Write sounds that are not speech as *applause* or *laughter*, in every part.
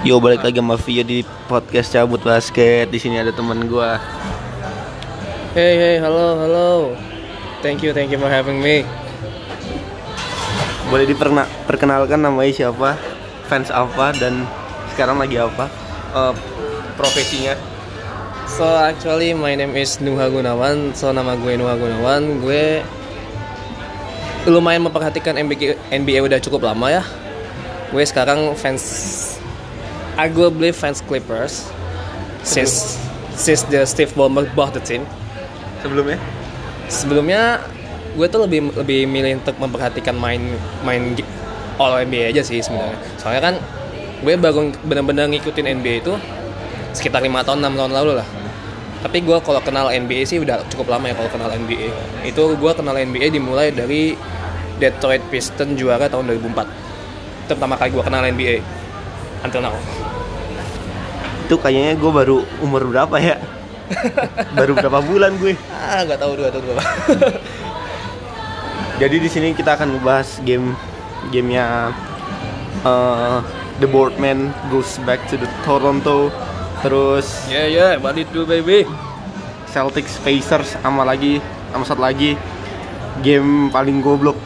Yo balik lagi sama Vio di podcast cabut basket. Di sini ada teman gua. Hey hey halo halo Thank you thank you for having me Boleh diperkenalkan namanya siapa, fans apa dan sekarang lagi apa? Eh, profesinya. So actually my name is Nuha Gunawan So nama gue Nuha Gunawan Gue lumayan memperhatikan NBA, NBA udah cukup lama ya Gue sekarang fans Arguably fans Clippers. Since since the Steve Ballmer bought the team. Sebelumnya? sebelumnya gue tuh lebih lebih milih untuk memperhatikan main main all NBA aja sih sebenarnya. Soalnya kan gue baru benar-benar ngikutin NBA itu sekitar lima tahun 6 tahun lalu lah. Tapi gue kalau kenal NBA sih udah cukup lama ya kalau kenal NBA itu gue kenal NBA dimulai dari Detroit Pistons juara tahun 2004 itu pertama kali gue kenal NBA until now Itu kayaknya gue baru umur berapa ya? *laughs* baru berapa bulan gue. ah nggak tahu dua tahun berapa Jadi di sini kita akan ngebahas game gamenya eh, The Boardman goes back to the Toronto. Terus ya ya what it do baby Celtics Pacers sama lagi sama satu lagi game paling goblok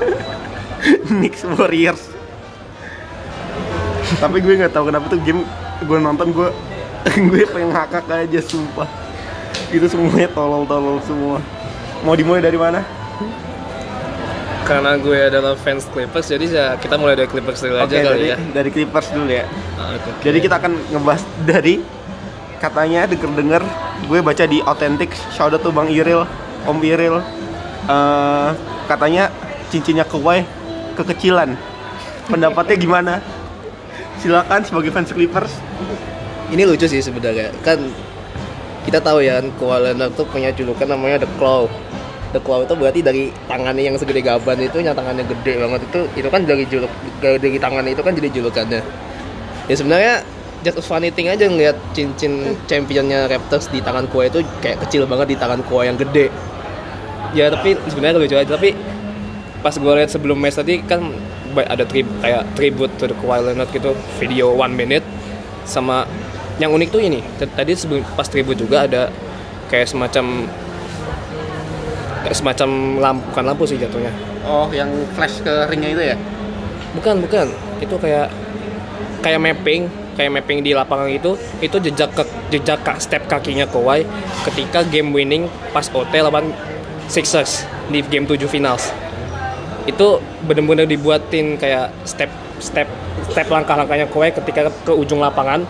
*laughs* Knicks Warriors tapi gue nggak tahu kenapa tuh game gue nonton gue *laughs* gue pengen ngakak aja sumpah itu semuanya tolol-tolol semua mau dimulai dari mana karena gue adalah fans Clippers jadi ya kita mulai dari Clippers dulu aja Oke, kali dari, ya dari Clippers dulu ya Ah, oke. Jadi kita akan ngebahas dari katanya denger-denger gue baca di Authentic shout out tuh Bang Iril, Om Iril. eh katanya cincinnya Kawhi kekecilan. Pendapatnya gimana? Silakan sebagai fans Clippers. ini lucu sih sebenarnya. Kan kita tahu ya kan Kawhi tuh punya julukan namanya The Claw. The Claw itu berarti dari tangannya yang segede gaban itu yang tangannya gede banget itu itu kan dari juluk dari tangannya itu kan jadi julukannya. Ya sebenarnya just a funny thing aja ngeliat cincin championnya Raptors di tangan Kawhi itu kayak kecil banget di tangan Kawhi yang gede. Ya tapi sebenarnya lucu aja. Tapi pas gue lihat sebelum match tadi kan ada tri kayak tribute to the Leonard gitu video one minute sama yang unik tuh ini. Tadi sebelum pas tribute juga ada kayak semacam kayak semacam lampu bukan lampu sih jatuhnya. Oh, yang flash ke ringnya itu ya? bukan bukan. Itu kayak kayak mapping kayak mapping di lapangan itu itu jejak ke, jejak step kakinya Kawhi ketika game winning pas OT lawan Sixers di game 7 finals itu bener-bener dibuatin kayak step step step langkah-langkahnya Kawhi ketika ke ujung lapangan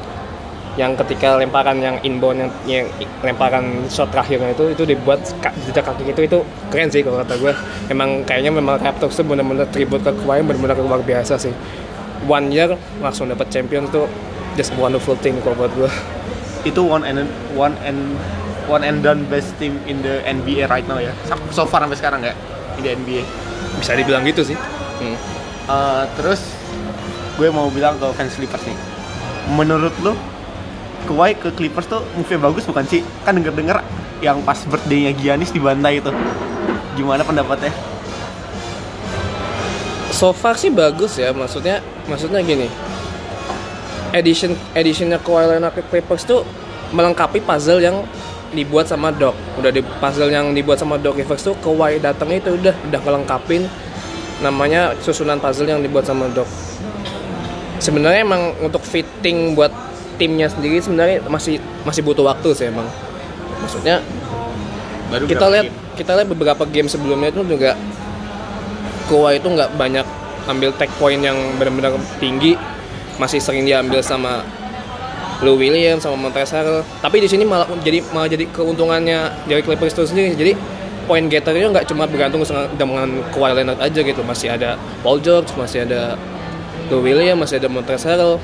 yang ketika lemparan yang inbound yang, yang lemparan shot terakhirnya itu itu dibuat jejak kaki itu itu keren sih kalau kata gue emang kayaknya memang Raptors tuh bener-bener tribute ke Kawhi bener-bener luar biasa sih one year langsung dapat champion tuh just wonderful thing kalau buat gue Itu one and one and one and done best team in the NBA right now ya. So far sampai sekarang ya in the NBA. Bisa dibilang gitu sih. Hmm. Eh, terus gue mau bilang ke fans Clippers nih menurut lo Kawhi ke Clippers tuh move bagus bukan sih? Kan denger denger yang pas birthday-nya Giannis dibantai itu. Gimana pendapatnya? So far sih bagus ya maksudnya maksudnya gini. Edition editionnya Kawhi Leonard ke Clippers tuh melengkapi puzzle yang dibuat sama Doc. Udah di puzzle yang dibuat sama Doc Rivers tuh Kawhi datang itu udah udah ngelengkapin namanya susunan puzzle yang dibuat sama Doc. Sebenarnya emang untuk fitting buat timnya sendiri sebenarnya masih masih butuh waktu sih emang. Maksudnya baru kita lihat kita lihat beberapa game sebelumnya itu juga Kawhi itu nggak banyak ambil tag point yang benar-benar tinggi masih sering diambil sama Lou Williams sama Montrezl tapi di sini malah jadi malah jadi keuntungannya dari Clippers itu sendiri. Jadi point getternya nggak cuma bergantung dengan Kawhi Leonard aja gitu. Masih ada Paul George masih ada Lou Williams masih ada Montrezl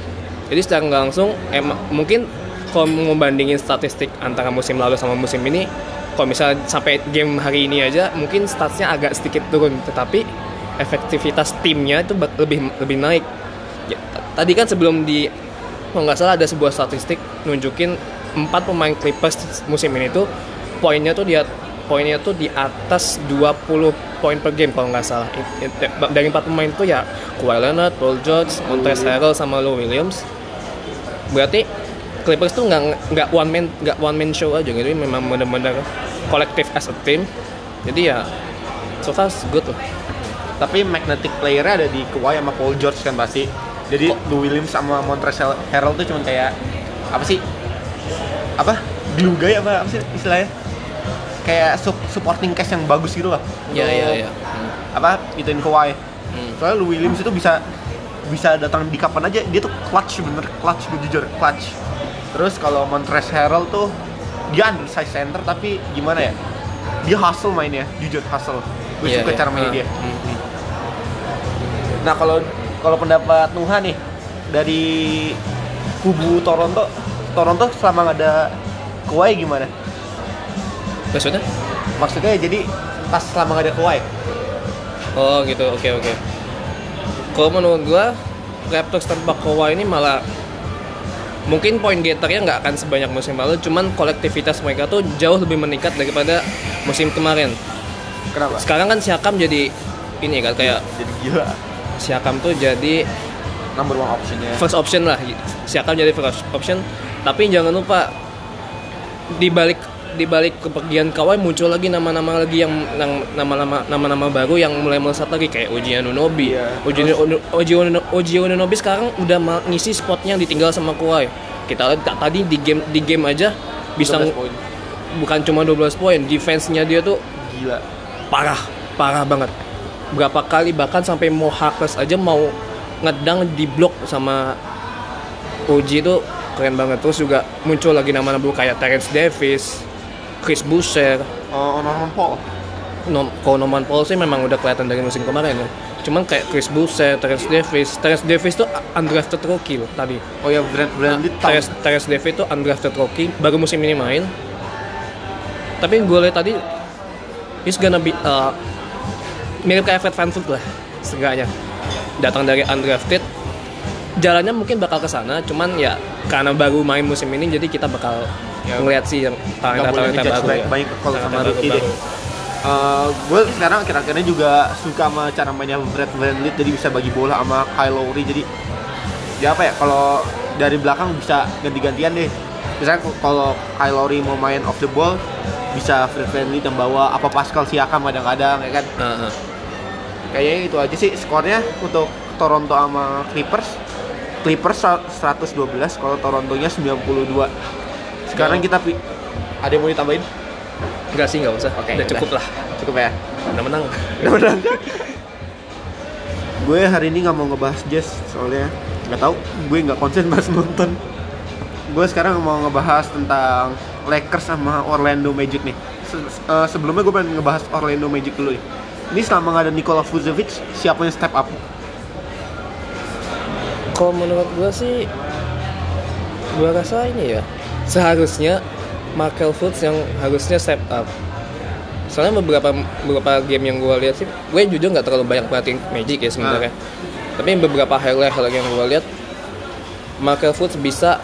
jadi secara langsung emang mungkin kalau membandingin statistik antara musim lalu sama musim ini kalau misalnya sampai game hari ini aja mungkin statsnya agak sedikit turun. Tetapi efektivitas timnya itu lebih lebih naik. Ya, tadi kan sebelum di kalau nggak salah ada sebuah statistik nunjukin empat pemain Clippers musim ini tuh poinnya tuh dia poinnya tuh di atas 20 poin per game kalau nggak salah. Dari empat pemain tuh ya Kawhi Leonard, Paul George, Montrezl Harrell sama Lou Williams. Berarti Clippers tuh nggak nggak one man nggak one man show aja gitu, memang benar-benar kolektif as a team. Jadi ya so far good loh. Tapi magnetic player-nya ada di Kawhi sama Paul George kan pasti. Jadi Lou Williams sama Montrezl Harrell tuh cuma kayak apa sih? Apa? Glue guy apa apa sih istilahnya? Kayak sup- supporting cast yang bagus gitu lah. Iya iya iya. Hmm. Apa? Ituin Kawhi. Hmm. Soalnya Lou Williams itu bisa bisa datang di kapan aja dia tuh clutch bener clutch gue jujur clutch terus kalau Montrezl Harrell tuh dia undersized center tapi gimana ya dia hustle mainnya jujur hustle gue Iya, suka iya. cara mainnya Ah, dia hmm, hmm. nah kalau kalau pendapat Nuha nih dari kubu Toronto Toronto selama nggak ada Kawhi gimana Maksudnya? maksudnya jadi pas selama nggak ada Kawhi Oh gitu, oke oke. Kalau menurut gua Raptors tanpa Kawhi ini malah mungkin point getternya nggak akan sebanyak musim lalu, cuman kolektivitas mereka tuh jauh lebih meningkat daripada musim kemarin. kenapa Sekarang kan Siakam jadi ini kan kayak jadi gila Siakam tuh jadi number one optionnya first option lah. Siakam jadi first option, tapi jangan lupa di balik di balik kepergian Kawhi muncul lagi nama-nama lagi yang nama-nama nama-nama baru yang mulai melesat lagi kayak Uji Anunoby. Iya. Uji Uji Uji Anunoby sekarang udah ngisi spotnya yang ditinggal sama Kawhi. Kita lihat ta- tadi di game di game aja bisa 12 poin. bukan cuma 12 poin, defense-nya dia tuh gila parah, parah banget. Berapa kali bahkan sampai mau Harkless aja mau ngedang di blok sama Uji itu keren banget. Terus juga muncul lagi nama-nama baru kayak Terence Davis, Chris Boucher, oh Norman Paul Nom kalau Norman Paul sih memang udah kelihatan dari musim kemarin ya. Cuman kayak Chris Boucher, Terence Davis, Terence Davis tuh undrafted rookie loh tadi. oh ya Brand Brandit Terence, Terence Davis tuh undrafted rookie, baru musim ini main. Tapi gue lihat tadi, he's gonna be uh, mirip kayak Fred VanVleet lah, setidaknya. Datang dari undrafted, jalannya mungkin bakal ke sana, cuman ya karena baru main musim ini, jadi kita bakal Ya, ngeliat sih yang talenta-talenta ngejudge baru ya. baik kalau sama rookie deh. baru. gue sekarang akhir-akhirnya juga suka sama cara mainnya Brad Van jadi bisa bagi bola sama Kyle Lowry jadi ya apa ya kalau dari belakang bisa ganti-gantian deh misalnya kalau Kyle Lowry mau main off the ball bisa Fred VanVleet yang bawa apa Pascal Siakam kadang-kadang ya kan Nah, nah. Kayaknya itu aja sih skornya untuk Toronto sama Clippers Clippers 112 kalau Torontonya 92 sekarang kita pi- ada yang mau ditambahin Enggak sih, nggak usah. Oke, udah udah. cukup lah. cukup ya Udah menang. Udah menang. gue hari ini nggak mau ngebahas jazz soalnya nggak tahu gue nggak konsen bahas nonton gue sekarang mau ngebahas tentang Lakers sama Orlando Magic nih Se- eh, sebelumnya gue pengen ngebahas Orlando Magic dulu nih ini selama nggak ada Nikola Vucevic siapa yang step up Kalau menurut gua sih, gua rasa ini ya seharusnya Markel Fultz yang harusnya step up. Soalnya beberapa beberapa game yang gua lihat sih, gue jujur nggak terlalu banyak perhatiin Magic ya sebenarnya. Tapi beberapa highlight highlight yang gua lihat, Markel Fultz bisa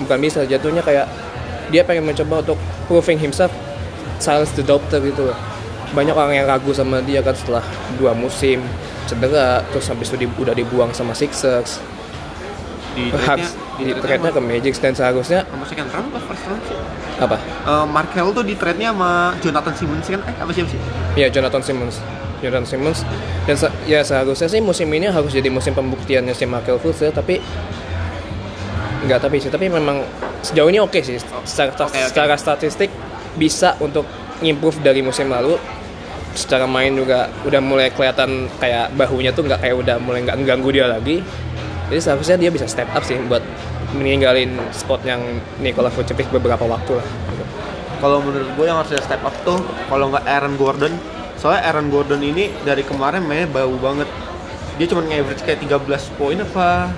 bukan bisa jatuhnya kayak dia pengen mencoba untuk proving himself silence the doubter gitu loh. Banyak orang yang ragu sama dia kan setelah dua musim cedera terus habis itu di- udah dibuang sama Sixers. Di harus di trade-nya ke Magic dan seharusnya sama second round apa first round sih? Apa? Eh, Markel tuh di trade-nya sama Jonathan Simmons kan? Eh apa siapa sih? Ya Jonathan Simmons. Jonathan Simmons. Dan se- ya seharusnya sih musim ini harus jadi musim pembuktiannya si Markel Fultz ya, tapi nggak tapi sih tapi memang sejauh ini oke sih. Secara, Oke, oke. secara statistik bisa untuk improve dari musim lalu secara main juga udah mulai kelihatan kayak bahunya tuh nggak kayak udah mulai nggak ganggu dia lagi jadi seharusnya dia bisa step up sih buat meninggalin spot yang Nikola Vucevic beberapa waktu lah gitu. kalau menurut gue yang harusnya step up tuh kalau nggak Aaron Gordon soalnya Aaron Gordon ini dari kemarin mainnya bau banget dia cuma nge-average kayak 13 poin apa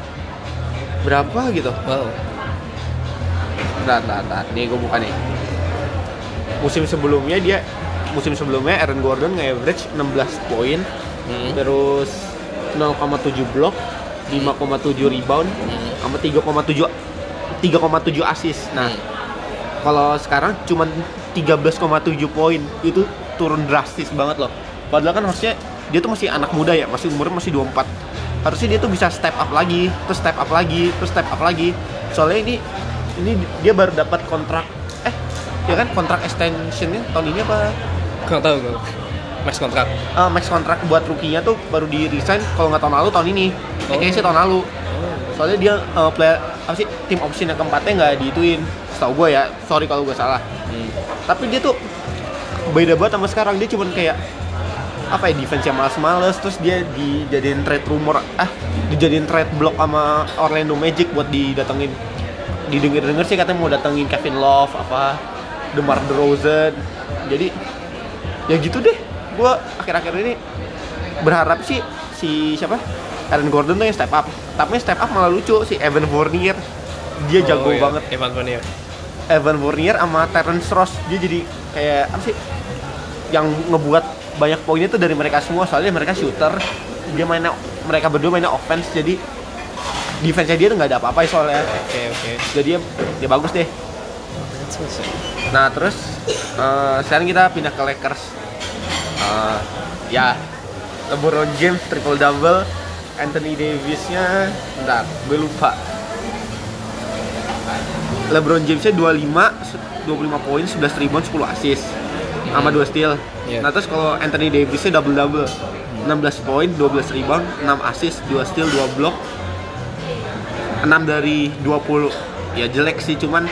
berapa gitu wow Bentar, bentar, bentar. Nih gue buka nih. Musim sebelumnya dia musim sebelumnya Aaron Gordon nge-average 16 poin, Hmm. terus 0,7 blok, 5,7 rebound, Hmm. sama 3,7 3,7 assist. Nah, Hmm. kalau sekarang cuman 13,7 poin itu turun drastis banget loh padahal kan harusnya dia tuh masih anak muda ya masih umurnya masih 24 harusnya dia tuh bisa step up lagi terus step up lagi terus step up lagi soalnya ini ini dia baru dapat kontrak eh ya kan kontrak extensionnya tahun ini apa Nggak tahu gue. Max kontrak. Eh, max kontrak buat rookie-nya tuh baru di resign kalau nggak tahun lalu tahun ini eh, Oh. kayaknya sih tahun lalu soalnya dia eh, player apa sih tim option yang keempatnya nggak diituin setahu gue ya sorry kalau gue salah Hmm. tapi dia tuh beda banget sama sekarang dia cuman kayak apa ya defense yang males-males terus dia dijadiin trade rumor ah dijadiin trade block sama Orlando Magic buat didatengin didengar-dengar sih katanya mau datengin Kevin Love apa DeMar DeRozan jadi ya gitu deh. Gua akhir-akhir ini berharap sih si siapa? Aaron Gordon tuh yang step up. Tapi step up malah lucu si Evan Fournier. Dia jago Oh, iya. banget. Evan Fournier. Evan Fournier sama Terrence Ross. Dia jadi kayak apa sih yang ngebuat banyak poinnya tuh dari mereka semua. Soalnya mereka shooter. Dia mainnya mereka berdua mainnya offense. Jadi defense-nya dia tuh nggak ada apa-apa soalnya. Oke oke. jadi dia, dia bagus deh. Nah terus eh, sekarang kita pindah ke Lakers. Eh, ya LeBron James triple double Anthony Davisnya bentar gue lupa. LeBron Jamesnya 25 25 poin 11 rebound 10 assist sama 2 steal. Iya. nah terus kalau Anthony Davisnya double double 16 poin 12 rebound 6 assist 2 steal 2 block. 6 dari 20 ya jelek sih cuman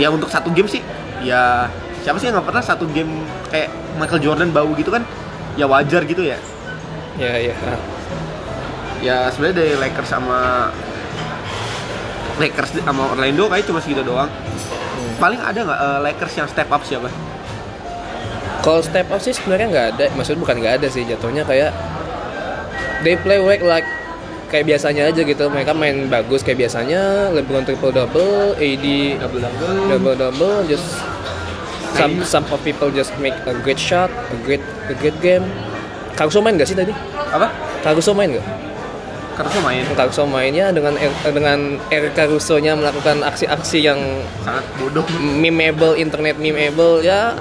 ya untuk satu game sih ya siapa sih yang nggak pernah satu game kayak Michael Jordan bau gitu kan? Ya wajar gitu ya. Ya ya. Ya sebenarnya dari Lakers sama Lakers sama Orlando kayak cuma segitu doang. Paling ada nggak eh, Lakers yang step up siapa? Kalau step up sih sebenarnya nggak ada. Maksudnya bukan nggak ada sih jatuhnya kayak they play like like kayak biasanya aja gitu. Mereka main bagus kayak biasanya. LeBron triple double, AD double double double double, just some some of people just make a great shot, a great a great game. Caruso main gak sih tadi? apa Caruso main gak? Caruso main Caruso mainnya dengan Er- dengan Eric Caruso-nya melakukan aksi-aksi yang sangat bodoh memeable internet memeable ya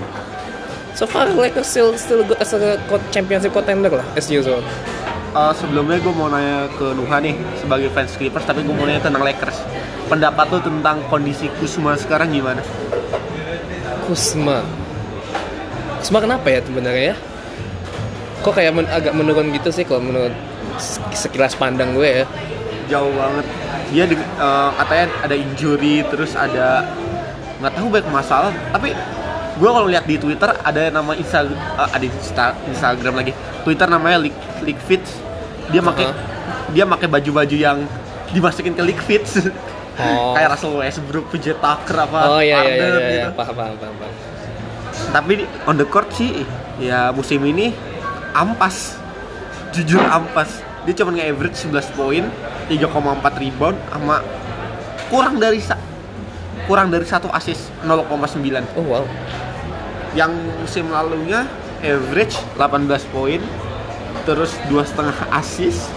so far Lakers still still good as a championship contender lah as usual Eh, sebelumnya gue mau nanya ke Nuha nih sebagai fans Clippers tapi gue mau nanya tentang Lakers. Pendapat lo tentang kondisi Kusuma sekarang gimana? Kusma Kusma kenapa ya sebenarnya ya? Kok kayak men- agak menurun gitu sih kalau menurut sekilas pandang gue ya? Jauh banget. Dia di- eh, katanya ada injury terus ada nggak tahu banyak masalah tapi gue kalau lihat di Twitter ada nama Insta eh, ada Insta- Instagram lagi Twitter namanya Leak Leak Fits dia pakai Uh-huh. dia pakai baju-baju yang dimasukin ke Leak Fits Oh. *laughs* kayak Russell Westbrook, PJ Tucker apa oh iya iya iya, iya, gitu. paham paham paham, paham. tapi on the court sih ya musim ini ampas jujur ampas dia cuma nge-average 11 poin 3,4 rebound sama kurang dari kurang dari satu assist 0,9 oh wow yang musim lalunya average 18 poin terus dua setengah assist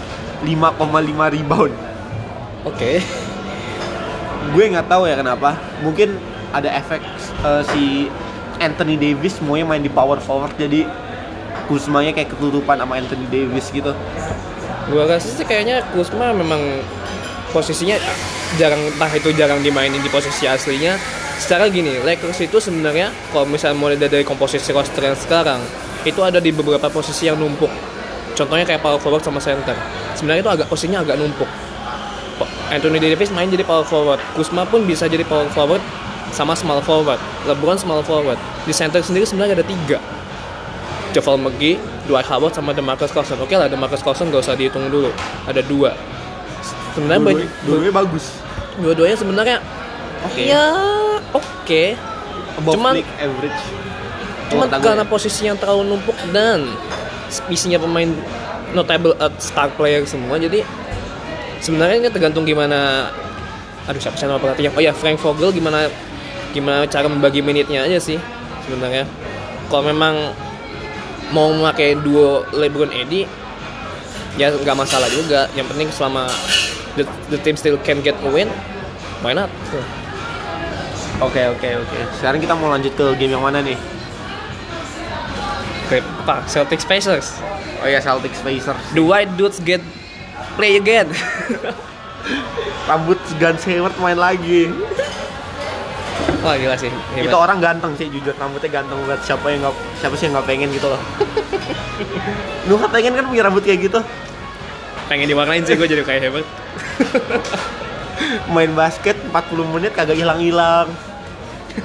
5,5 rebound. Oke. Gue nggak tahu ya kenapa. Mungkin ada efek eh, si Anthony Davis semuanya main di power forward jadi Kuzmanya kayak ketutupan sama Anthony Davis gitu. Gua rasa sih kayaknya Kusma memang posisinya jarang entah itu jarang dimainin di posisi aslinya. Secara gini, Lakers itu sebenarnya kalau misalnya mulai dari komposisi roster yang sekarang itu ada di beberapa posisi yang numpuk. Contohnya kayak power forward sama center. Sebenarnya itu agak posisinya agak numpuk. Anthony Davis main jadi power forward. Kusma pun bisa jadi power forward sama small forward. LeBron small forward. Di center sendiri sebenarnya ada tiga. Javal McGee, Dwight Howard sama DeMarcus Cousins. Oke lah, DeMarcus Cousins gak usah dihitung dulu. Ada dua. Sebenarnya dua-duanya bagus dua-duanya sebenarnya Oke. ya oke. above Cuman- league average Cuman karena ya. posisi yang terlalu numpuk dan isinya pemain notable uh, star player semua, jadi sebenarnya ini tergantung gimana. Aduh siapa sih nama pelatih yang? Oh ya Frank Vogel gimana gimana cara membagi menitnya aja sih sebenarnya. Kalau memang mau memakai duo LeBron Eddy ya nggak masalah juga. Yang penting selama the, the team still can get a win, why not? Oke oke oke. Sekarang kita mau lanjut ke game yang mana nih? Oke, apa? Celtics Pacers. Oh ya Celtics Pacers. The white dudes get play again. *laughs* Rambut Guns Hayward main lagi. Wah gila sih. hebat. Itu orang ganteng sih jujur rambutnya ganteng banget. Siapa yang nggak siapa sih yang nggak pengen gitu loh. *laughs* Lu kan pengen kan punya rambut kayak gitu? pengen diwarnain sih gue jadi kayak hebat. *laughs* Main basket 40 menit kagak hilang-hilang.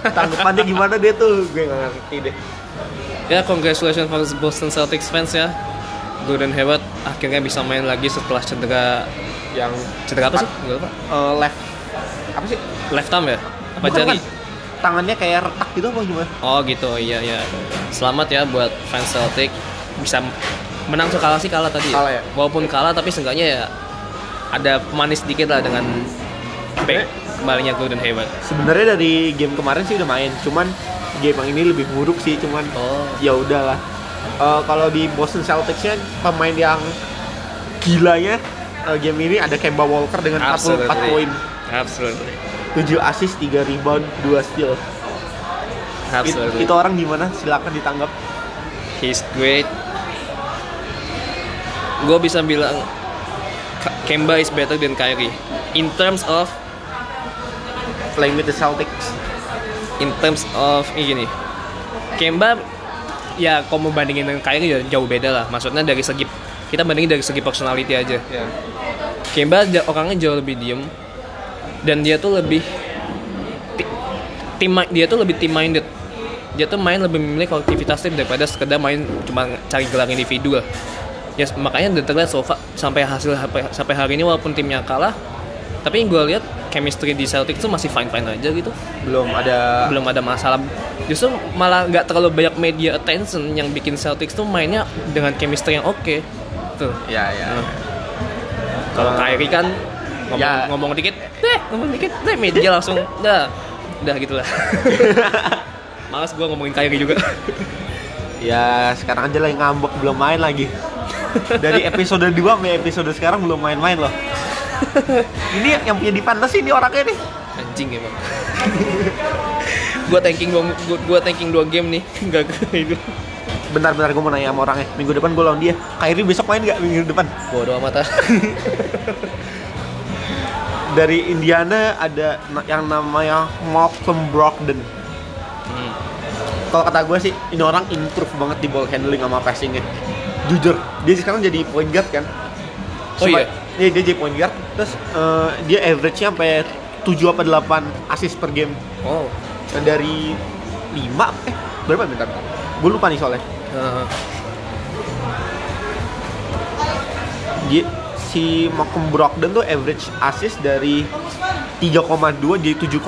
Tanggapannya gimana dia tuh? Gue nggak ngerti deh. Ya congratulations for Boston Celtics fans ya. Gordon Hayward akhirnya bisa main lagi setelah cedera Yang cedera apa sih? Gue lupa. eh, left apa sih? Left arm ya? Apa Bukan, jari? bukan. Tangannya kayak retak gitu apa gimana? Oh gitu, iya iya. Selamat ya buat fans Celtic bisa menang so kalah sih kalah tadi. Kalah ya? Walaupun kalah tapi seenggaknya ya ada manis dikit lah dengan back kembalinya Gordon Hayward. Sebenarnya dari game kemarin sih udah main, cuman game yang ini lebih buruk sih, cuman Oh. ya udahlah. Eh, kalau di Boston Celtics-nya pemain yang gilanya eh, game ini ada Kemba Walker dengan 44 poin, Absolutely. 7 assist, 3 rebound, 2 steal. It- Absolutely. itu orang gimana? Silakan ditanggap. He's great. Gue bisa bilang Kemba is better than Kyrie in terms of Playing with the Celtics. in terms of ini gini. Kemba ya kalau mau bandingin dengan Kyrie ya jauh beda lah. Maksudnya dari segi kita bandingin dari segi personality aja. Ya. Kemba orangnya jauh lebih diem dan dia tuh lebih ti- tim dia tuh lebih team minded. Dia tuh main lebih memilih kolektivitas tim daripada sekedar main cuma cari gelar individu lah. Ya makanya terlihat so far, sampai hasil sampai, hari ini walaupun timnya kalah, tapi yang gue lihat chemistry di Celtics tuh masih fine fine aja gitu. Belum ada Belum ada masalah. Justru malah nggak terlalu banyak media attention yang bikin Celtics tuh mainnya dengan chemistry yang oke. Tuh. Ya ya. Nah. Kalau Kyrie kan ngomong, Ya. ngomong dikit, deh ngomong dikit, deh media *laughs* langsung, dah, dah gitulah. *laughs* Males gue ngomongin Kyrie juga. Ya sekarang aja lagi ngambek belum main lagi. Dari episode 2 sampai episode sekarang belum main-main loh. ini yang punya di fantasy ini orangnya nih. Anjing emang. gua tanking gua, gua tanking dua game nih, nggak itu. Bentar-bentar gue mau nanya sama orangnya. Minggu depan gue lawan dia. Kyrie besok main gak minggu depan? Bodoh amat ah. *laughs* Dari Indiana ada yang namanya Malcolm Brogdon. Hmm. Kalau kata gue sih ini orang improve banget di ball handling sama passingnya. Jujur, dia sekarang jadi point guard kan. Oh iya? Iya dia jadi point guard. Terus eh, dia average-nya sampai 7 apa 8 assist per game. Oh. Dan dari 5 eh berapa bentar? Gue lupa nih soalnya. Heeh. Dia si Malcolm Brogdon tuh average assist dari 3,2 jadi 7,5.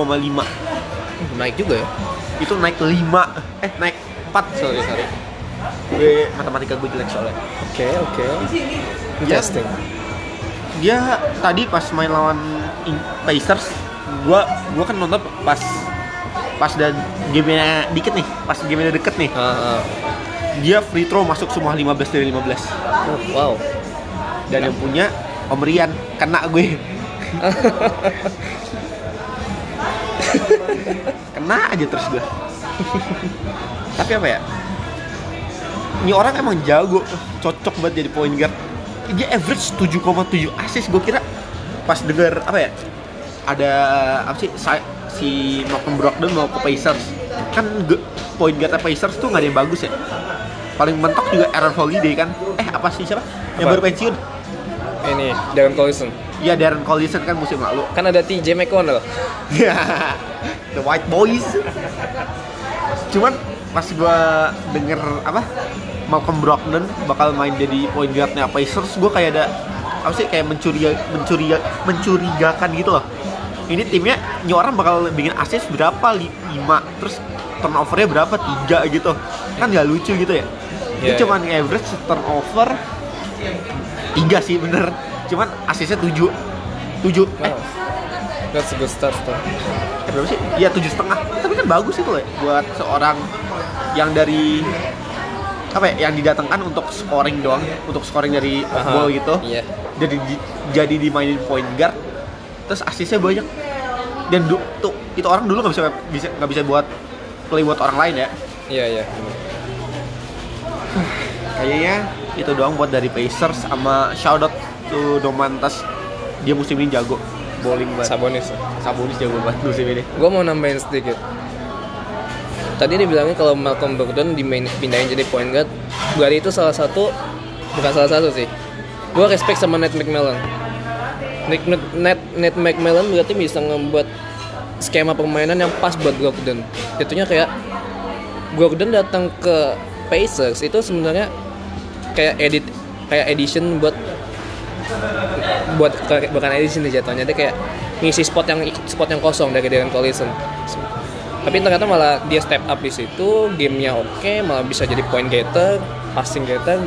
naik juga ya. Itu naik 5 eh naik 4 sorry sorry. Gue matematika gue jelek soalnya. Oke oke. Dia, Interesting. dia tadi pas main lawan Pacers, gua gua kan nonton pas pas dan gamenya dikit nih, pas gamenya deket nih. Heeh. Dia free throw masuk semua 15 dari 15. Oh, wow. Dan yang punya Om Rian kena gue. *laughs* kena aja terus gue. Tapi apa ya? Ini orang emang jago, cocok banget jadi point guard. Dia average 7,7 assist gue kira pas denger apa ya? Ada apa sih si Malcolm Brogdon mau ke Pacers. Kan point guard Pacers tuh nggak ada yang bagus ya. Paling mentok juga Aaron Holiday kan. Eh apa sih siapa? Yang Apa? baru pensiun. Ini Darren Collison. Ya Darren Collison kan musim lalu. Kan ada TJ McConnell. Ya, The White Boys. Cuman pas gua denger apa Malcolm Brogdon bakal main jadi point guardnya Pacers, gua kayak ada apa sih kayak mencuriga mencuriga mencurigakan gitu loh. Ini timnya ini orang bakal bikin assist berapa? 5 terus turnovernya berapa? 3 gitu. Kan nggak lucu gitu ya. Dia Iya, cuman average turnover 3 sih bener. Cuman assistnya 7 7 eh Wow. That's a good start tuh. Eh, berapa sih? Iya tujuh setengah. Tapi kan bagus itu loh ya, buat seorang yang dari apa ya, yang didatangkan untuk scoring doang, untuk scoring dari Aha, ball gitu. Iya. Jadi di- jadi dimainin point guard, terus asisnya banyak. dan du- tuh itu orang dulu nggak bisa bisa nggak bisa buat play buat orang lain ya Iya iya. kayaknya itu doang buat dari Pacers sama shout out to Domantas dia musim ini jago bowling banget Sabonis. Sabonis jago banget musim ini Gue mau nambahin sedikit. Tadi dibilangnya kalau Malcolm Brogdon dipindahin jadi point guard, berarti itu salah satu bukan salah satu sih. Gue respect sama Nate McMillan. Net, Net, Nate McMillan berarti bisa ngebuat skema permainan yang pas buat Brogdon. Jatuhnya kayak Brogdon datang ke Pacers itu sebenarnya kayak edit kayak edition buat buat bukan edition sih jatuhnya dia kayak ngisi spot yang spot yang kosong dari Darren Collison tapi ternyata malah dia step up di situ gamenya oke malah bisa jadi point getter passing getter.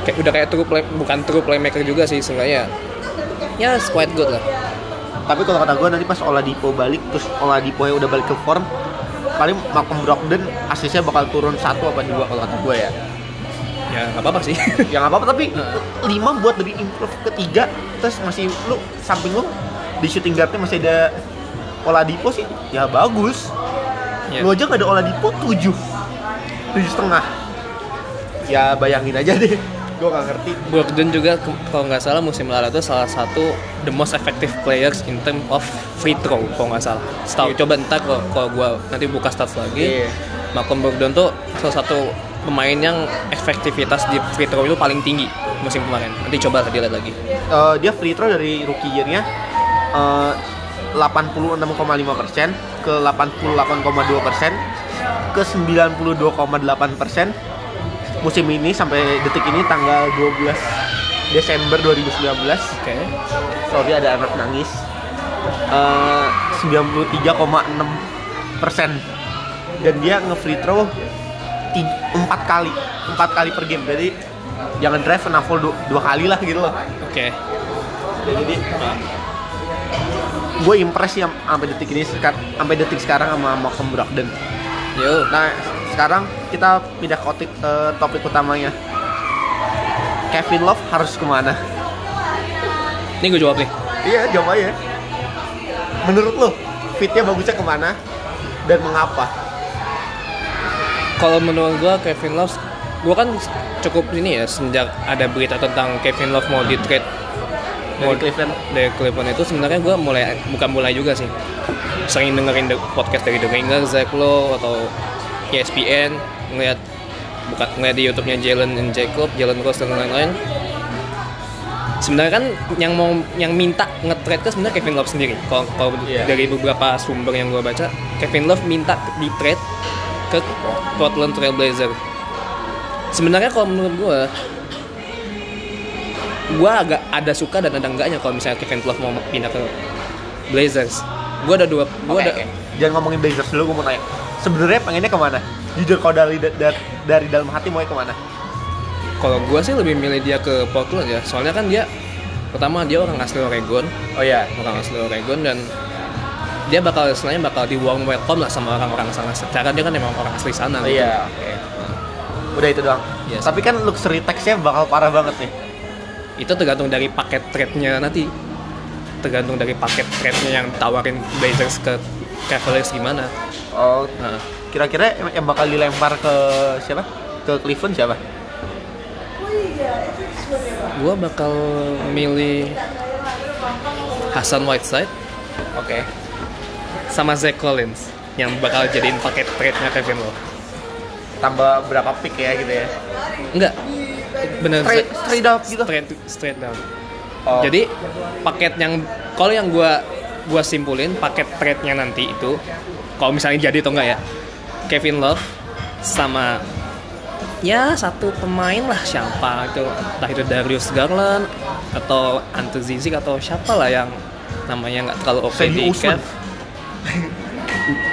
Kayak udah kayak true play bukan true playmaker juga sih seenggaknya ya it's quite good lah. Tapi kalau kata gue nanti pas Oladipo balik terus Oladipo yang udah balik ke form paling Malcolm Brogdon asisnya bakal turun satu apa dua kalau kata gue ya. Ya nggak apa-apa sih. *laughs* Ya nggak apa-apa tapi lima buat dari improve ketiga terus masih lu samping lu di shooting guardnya masih ada Oladipo sih. Ya bagus Ya. lu aja nggak ada Oladipo tujuh tujuh setengah ya bayangin aja deh gue nggak ngerti Brogdon juga kalau nggak salah musim lalu itu salah satu the most effective players in term of free throw kalau nggak salah. Setahu coba ntar kalau kalau gua nanti buka stats lagi. Iya. Malcolm Brogdon tuh salah satu pemain yang efektivitas di free throw itu paling tinggi musim kemarin. Nanti coba dilihat lagi. Eh, dia free throw dari rookie year-nya eh, 86,5 persen ke 88,2 persen ke 92,8 persen musim ini sampai detik ini tanggal 12 Desember 2019 Oke. sorry ada anak nangis. Eh, 93,6 persen. Dan dia nge-free throw ti- empat kali empat kali per game. Jadi jangan drive and dua, dua kali lah gitu loh. Oke. Ya, jadi gue impress sih am- sampai detik ini sampai detik sekarang sama Malcolm Brogdon. Yo. Nah sekarang kita pindah ke topik, eh, topik utamanya. Kevin Love harus ke mana? Ini gue jawab nih. Iya jawab aja. Menurut lo fitnya bagusnya ke mana dan mengapa? Kalau menurut gua Kevin Love, gua kan cukup ini ya sejak ada berita tentang Kevin Love mau di trade Dari Cleveland. dari Cleveland itu sebenarnya gue mulai bukan mulai juga sih sering dengerin the- podcast dari The Ringer, Zach Lowe atau ESPN ngeliat bukan ngeliat di YouTube-nya Jalen and Jacob, Jalen Rose dan lain-lain. Sebenarnya kan yang mau yang minta nge-trade kan sebenarnya Kevin Love sendiri. Kalau Iya. dari beberapa sumber yang gue baca, Kevin Love minta di trade ke Portland Trail Blazer. Sebenarnya kalau menurut gue gue agak ada suka dan ada enggaknya kalau misalnya Kevin Love mau pindah ke Blazers. Gue ada dua, gue Oke, ada oke. Jangan ngomongin Blazers dulu, gue mau tanya. Sebenarnya pengennya ke mana? Jujur kalau dari, dari dari dalam hati mau ke mana? kalau gue sih lebih milih dia ke Portland ya. Soalnya kan dia pertama dia orang asli Oregon, Oh iya. orang asli Oregon dan dia bakal istilahnya bakal di warm welcome lah sama orang-orang sana. Secara dia kan emang orang asli sana. Oh gitu. iya, oke. Udah itu doang. Yes. Tapi kan luxury tax-nya bakal parah banget nih. Itu tergantung dari paket trade-nya nanti. Tergantung dari paket trade-nya yang tawarin Blazers ke Cavaliers gimana. Oh, Nah, kira-kira yang- bakal dilempar ke siapa? Ke Cleveland siapa? gue bakal milih Hasan Whiteside Oke. sama Zach Collins yang bakal jadiin paket trade-nya Kevin Love. Tambah berapa pick ya gitu ya? Enggak. Bener Straight, straight up gitu. straight straight down. Oh. Jadi paket yang kalau yang gua gua simpulin paket trade-nya nanti itu kalau misalnya jadi atau enggak ya. Kevin Love sama ya satu pemain lah siapa itu entah itu Darius Garland atau Ante Zizic atau siapa lah yang namanya nggak terlalu oke Sandy di. Cav.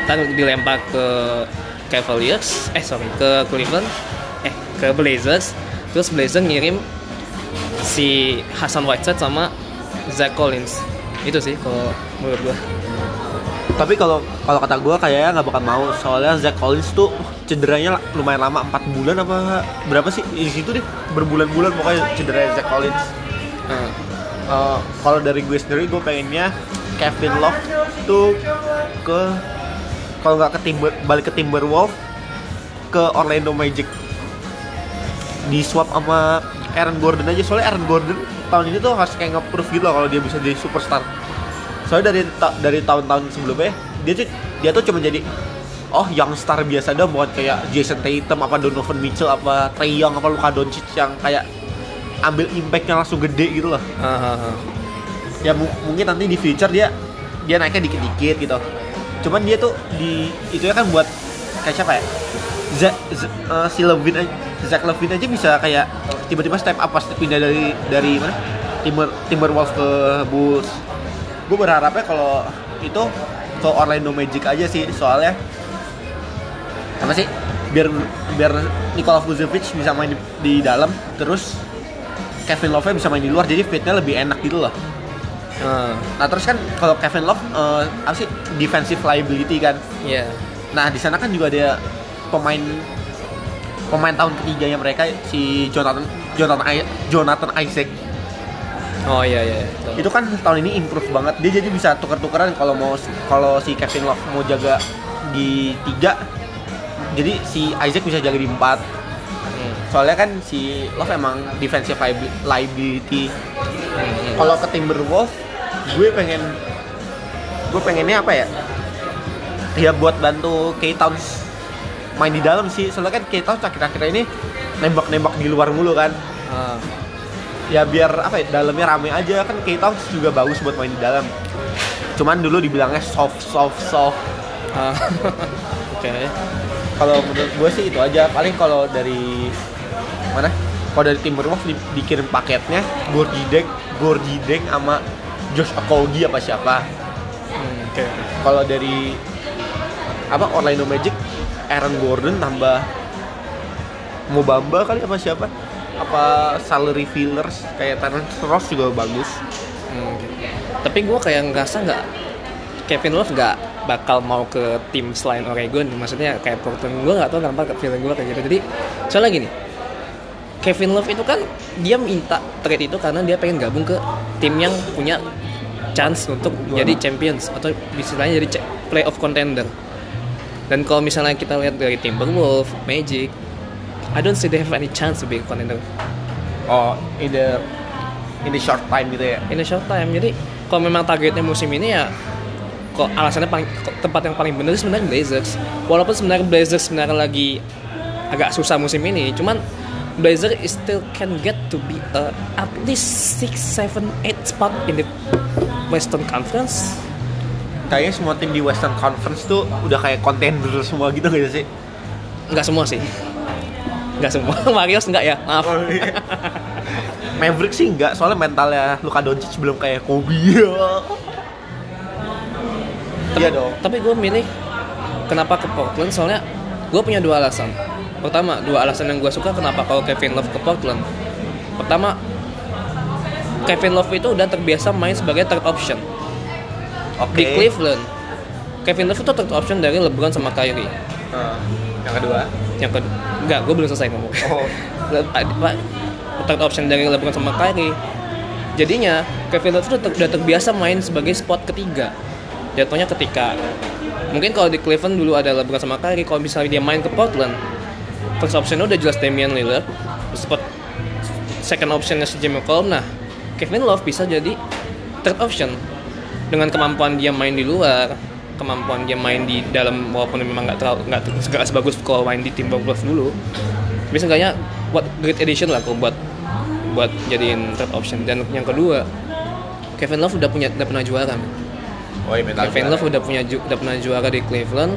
Ntar dilempar ke Cavaliers eh sorry ke Cleveland eh ke Blazers terus Blazers ngirim si Hasan Whiteside sama Zach Collins. Itu sih kalau menurut gua. Tapi kalau kalau kata gue kayaknya nggak bakal mau soalnya Zach Collins tuh cederanya lumayan lama 4 bulan apa berapa sih? Di situ deh berbulan-bulan pokoknya cedera Zach Collins. Nah, Eh, kalau dari gue sendiri gue pengennya Kevin Love tuh ke kalau nggak ke Timber balik ke Timberwolves ke Orlando Magic di swap sama Aaron Gordon aja. Soalnya Aaron Gordon tahun ini tuh harus kayak nge-proof gitu loh kalau dia bisa jadi superstar. Soalnya dari ta- dari tahun-tahun sebelumnya dia tuh dia tuh cuma jadi oh yang star biasa dah bukan kayak Jason Tatum apa Donovan Mitchell apa Trey Young apa Luka Doncic yang kayak ambil impactnya langsung gede gitu loh. Ah, ah. ya mu- mungkin nanti di future dia dia naiknya dikit-dikit gitu. Cuman dia tuh di itu ya kan buat kayak siapa ya? Zach, Z- eh, si Levin aja Zach Levin aja bisa kayak tiba-tiba step up pas pindah dari dari mana? Timber Timberwolves ke Bulls. Gue berharapnya kalau itu ke Orlando Magic aja sih soalnya. Apa sih? Biar biar Nikola Vucevic bisa main di, di dalam terus Kevin Love bisa main di luar jadi fitnya lebih enak gitu loh. Ah, Nah terus kan kalau Kevin Love eh, apa sih? Defensive liability kan. iya. Nah di sana kan juga ada pemain pemain tahun ketiganya mereka si Jonathan Jonathan I- Jonathan Isaac. Oh iya iya betul. itu kan tahun ini improve banget. Dia jadi bisa tuker-tukeran kalau mau kalau si Kevin Love mau jaga di tiga jadi si Isaac bisa jaga di empat. Hmm, soalnya kan si Love emang defensive liabi- liability. Hmm. kalau ke Timberwolves gue pengen gue pengennya apa ya? Ya buat bantu K Towns main di dalam sih. Soalnya kan K Towns akhir-akhir ini nembak-nembak di luar mulu kan. Ah, ya biar apa ya dalamnya rame aja. Kan K Towns juga bagus buat main di dalam. Cuman dulu dibilangnya soft soft soft. Ah. *laughs* oke. Kalau menurut gue sih itu aja. Paling kalau dari mana? Kalau dari Timberwolves di, dikirim paketnya Gorgie Deng Gorgie Deng sama Josh Okogie apa siapa. Hmm, oke. Kalau dari apa Orlando Magic Aaron Gordon tambah Mobamba kali apa siapa? Apa salary fillers? Kayak Terrence Ross juga bagus. Hmm, oke. tapi gue kayak ngerasa nggak Kevin Love nggak bakal mau ke tim selain Oregon. Maksudnya kayak Portland. Gue nggak tahu kenapa feeling gue kayak gitu. Jadi soalnya gini Kevin Love itu kan dia minta trade itu karena dia pengen gabung ke tim yang punya chance untuk Juara. jadi champions atau istilahnya jadi playoff contender dan kalau misalnya kita lihat dari Timberwolves, Magic I don't see they have any chance to be a contender oh in the in the short time gitu ya? In a short time jadi kalau memang targetnya musim ini ya kok alasannya paling kok tempat yang paling benar sebenarnya Blazers. Walaupun sebenarnya Blazers sebenarnya lagi agak susah musim ini cuman Blazers is still can get to be a, at least 6, 7, 8 spot in the Western Conference kayaknya semua tim di Western Conference tuh udah kayak contender semua gitu gak sih? Nggak semua sih. Nggak semua. *laughs* Warriors nggak ya? Maaf. Maverick sih enggak soalnya mentalnya Luka Doncic belum kayak Kobe. Iya dong. tapi gue milih kenapa ke Portland soalnya gue punya dua alasan. Pertama dua alasan yang gue suka kenapa kalau Kevin Love ke Portland. Pertama Kevin Love itu udah terbiasa main sebagai third option oke. Di Cleveland Kevin Love itu third option dari LeBron sama Kyrie. Nah, yang kedua? Yang kedua enggak gue belum selesai ngomong. Oh. *laughs* Apa, third option dari LeBron sama Kyrie. Jadinya Kevin Love itu udah terbiasa main sebagai spot ketiga. Jatuhnya ketika mungkin kalau di Cleveland dulu ada LeBron sama Kyrie kalau misalnya dia main ke Portland first optionnya udah jelas Damian Lillard spot second optionnya si Jimmy McCollum nah Kevin Love bisa jadi third option dengan kemampuan dia main di luar kemampuan dia main di dalam walaupun memang nggak terlalu nggak sebagus kalau main di Timberwolves dulu tapi seenggaknya buat great addition lah kalau buat buat jadiin third option. Dan yang kedua Kevin Love udah punya udah pernah juara. Oh iya Kevin Love udah punya ju- udah pernah juara di Cleveland.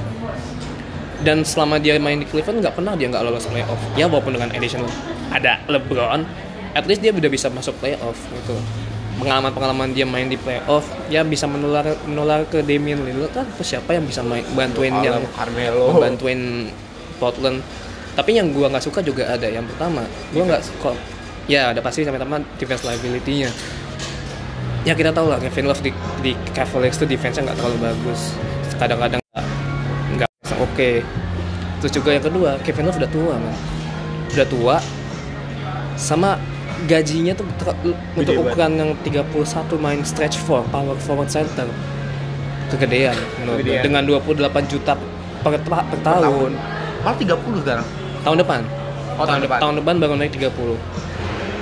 Dan selama dia main di Cleveland nggak pernah dia nggak lolos playoff. Ya walaupun dengan addition ada LeBron at least dia udah bisa masuk playoff gitu pengalaman pengalaman dia main di playoff ya bisa menular menular ke Damian Lillard. Kan terus siapa yang bisa main bantuin yang Carmelo bantuin Portland. Tapi yang gua nggak suka juga ada yang pertama. Gua nggak kok ya ada pasti sama-sama defense liability-nya. Ya kita tahu lah Kevin Love di, di Cavaliers itu defense-nya nggak terlalu bagus. Kadang-kadang nggak oke. Terus juga yang kedua Kevin Love udah tua man. Udah tua sama gajinya tuh ter- untuk ukuran yang 31 main stretch four power forward center kegedean menurut gue. Kegedean. dengan 28 juta per, ta- per tahun. Malah 30 sekarang. tahun depan Oh, tahun depan. tahun depan baru naik 30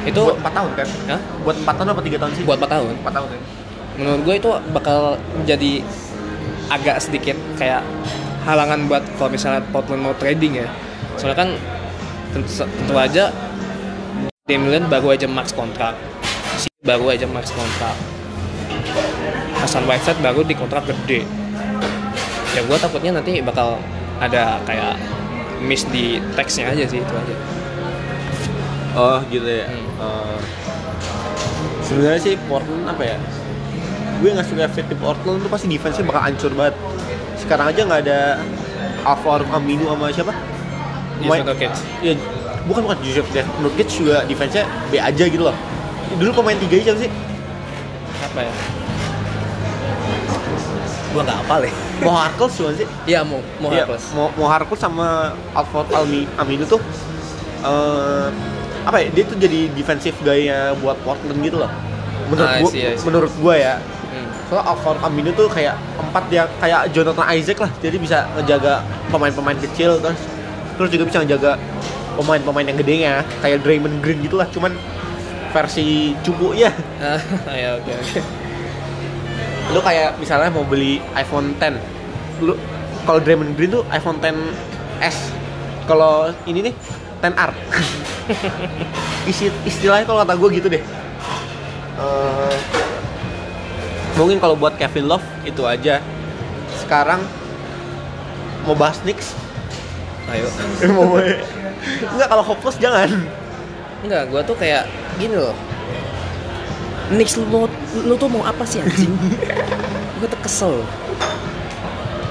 itu buat 4 tahun kan? Hah? Buat 4 tahun apa 3 tahun sih? buat 4 tahun 4 tahun kan? menurut gue itu bakal jadi agak sedikit kayak halangan buat kalau misalnya Portland mau trading ya soalnya kan tentu, tentu aja Damian baru aja max kontrak si baru aja max kontrak Hasan Whiteside baru di kontrak gede ya gue takutnya nanti bakal ada kayak miss di teksnya aja sih itu aja Oh gitu ya. Hmm. Eh, Sebenarnya sih Portland apa ya? Gue nggak suka fit di Portland tuh pasti defense-nya bakal hancur banget. Sekarang aja nggak ada Alvaro Aminu sama siapa? Yes, Main- Nurkic. Ya, bukan bukan Joseph Nurkic juga defense-nya B aja gitu loh. Dulu pemain tiga siapa sih? apa ya gue nggak apa deh Mo Harkless juga sih? *laughs* Iya mau mau Iya, Harkless. Mo, Mo Harkless sama Alfred Almi Aminu tuh eh apa ya? Dia tuh jadi defensive guy-nya buat Portland gitu loh. Menurut Ah, gua, see, I see. menurut gua ya. Hmm. Soalnya Alfred Aminu tuh kayak empat dia kayak Jonathan Isaac lah. Jadi bisa ngejaga pemain-pemain kecil terus terus juga bisa ngejaga pemain-pemain yang gedenya kayak Draymond Green gitu lah. Cuman versi cukunya. *laughs* Ah, ya oke oke. lu kayak misalnya mau beli iPhone 10 lu kalau Draymond Green tuh iPhone 10s kalau ini nih 10R *laughs* isi istilahnya kalau kata gue gitu deh Eh, mungkin kalau buat Kevin Love itu aja sekarang mau bahas Knicks Ayo. mau enggak kalau hopeless jangan Enggak, gua tuh kayak gini loh. Knicks lu, lu tuh mau apa sih anjing? *laughs* gua tuh kesel.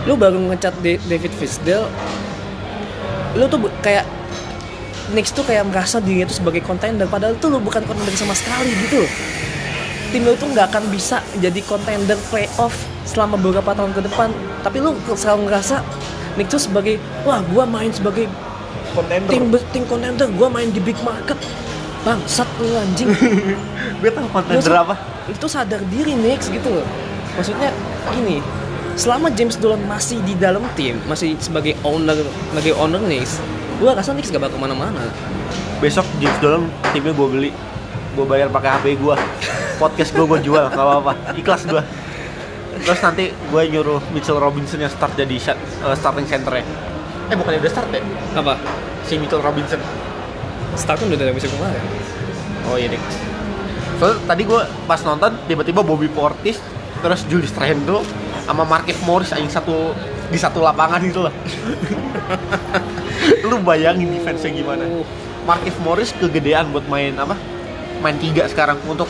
Lu baru ngecat Da- David Fisdale. Lu tuh kayak Knicks tuh kayak merasa dirinya tuh sebagai kontender padahal tuh lu bukan kontender sama sekali gitu loh. Tim lu tuh nggak akan bisa jadi kontender playoff selama beberapa tahun ke depan. Tapi lu selalu ngerasa Knicks tuh sebagai wah gua main sebagai contender. tim tim kontender gue main di big market. Bangsat lu anjing. *laughs* Gue tahu contender apa. itu sadar diri Knicks gitu loh. Maksudnya gini selama James Dolan masih di dalam tim masih sebagai owner sebagai owner Knicks gue rasa Knicks gak bakal ke mana-mana. Besok James Dolan timnya gue beli. Gue bayar pakai HP gue *laughs* podcast gue gue jual nggak apa-apa. Ikhlas gue terus nanti gue nyuruh Mitchell Robinson yang start jadi shot- eh, starting centernya. Eh bukannya udah start ya? Apa? Si Mitchell Robinson. Start kan udah dari musim kemarin. Oh iya deh soalnya tadi gue pas nonton tiba-tiba Bobby Portis terus Julius Randle sama Markif Morris aing satu di satu lapangan gitu loh. *laughs* Lu bayangin defense-nya gimana? Markif Morris kegedean buat main apa? Main tiga sekarang untuk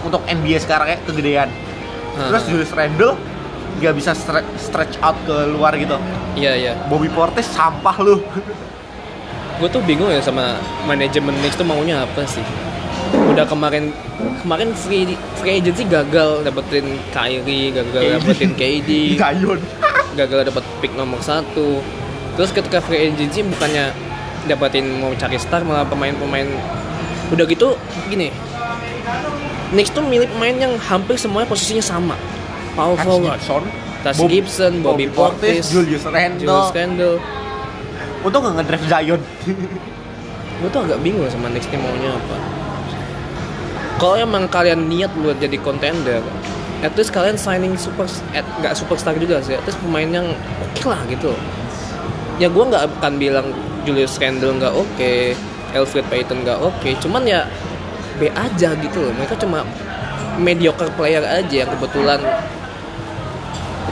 untuk NBA sekarang ya kegedean terus Hmm. Julius Randle nggak bisa stre- stretch out ke luar gitu. Iya iya. Bobby Portis sampah lu. Gue tuh bingung ya sama manajemen Knicks tuh maunya apa sih? Udah kemarin kemarin free free agency gagal dapetin Kyrie gagal KD. dapetin KD Gayon *laughs* gagal dapet pick nomor satu. Terus ketika free agency bukannya dapetin mau cari star malah pemain-pemain udah gitu gini Knicks tuh milih pemain yang hampir semuanya posisinya sama. Forward Gibson Tas Bob- Gibson, Bobby, Portis, Julius Randle. Julius Randle. Untung nggak ngedraft Zion. *laughs* gue tuh agak bingung sama Knicks ini maunya apa. Kalau emang kalian niat buat jadi contender at least kalian signing super at, nggak superstar juga sih. At least pemain yang oke lah gitu. Ya gue nggak akan bilang Julius Randle nggak oke Alfred Payton nggak oke. Cuman ya B aja gitu loh mereka cuma mediocre player aja yang kebetulan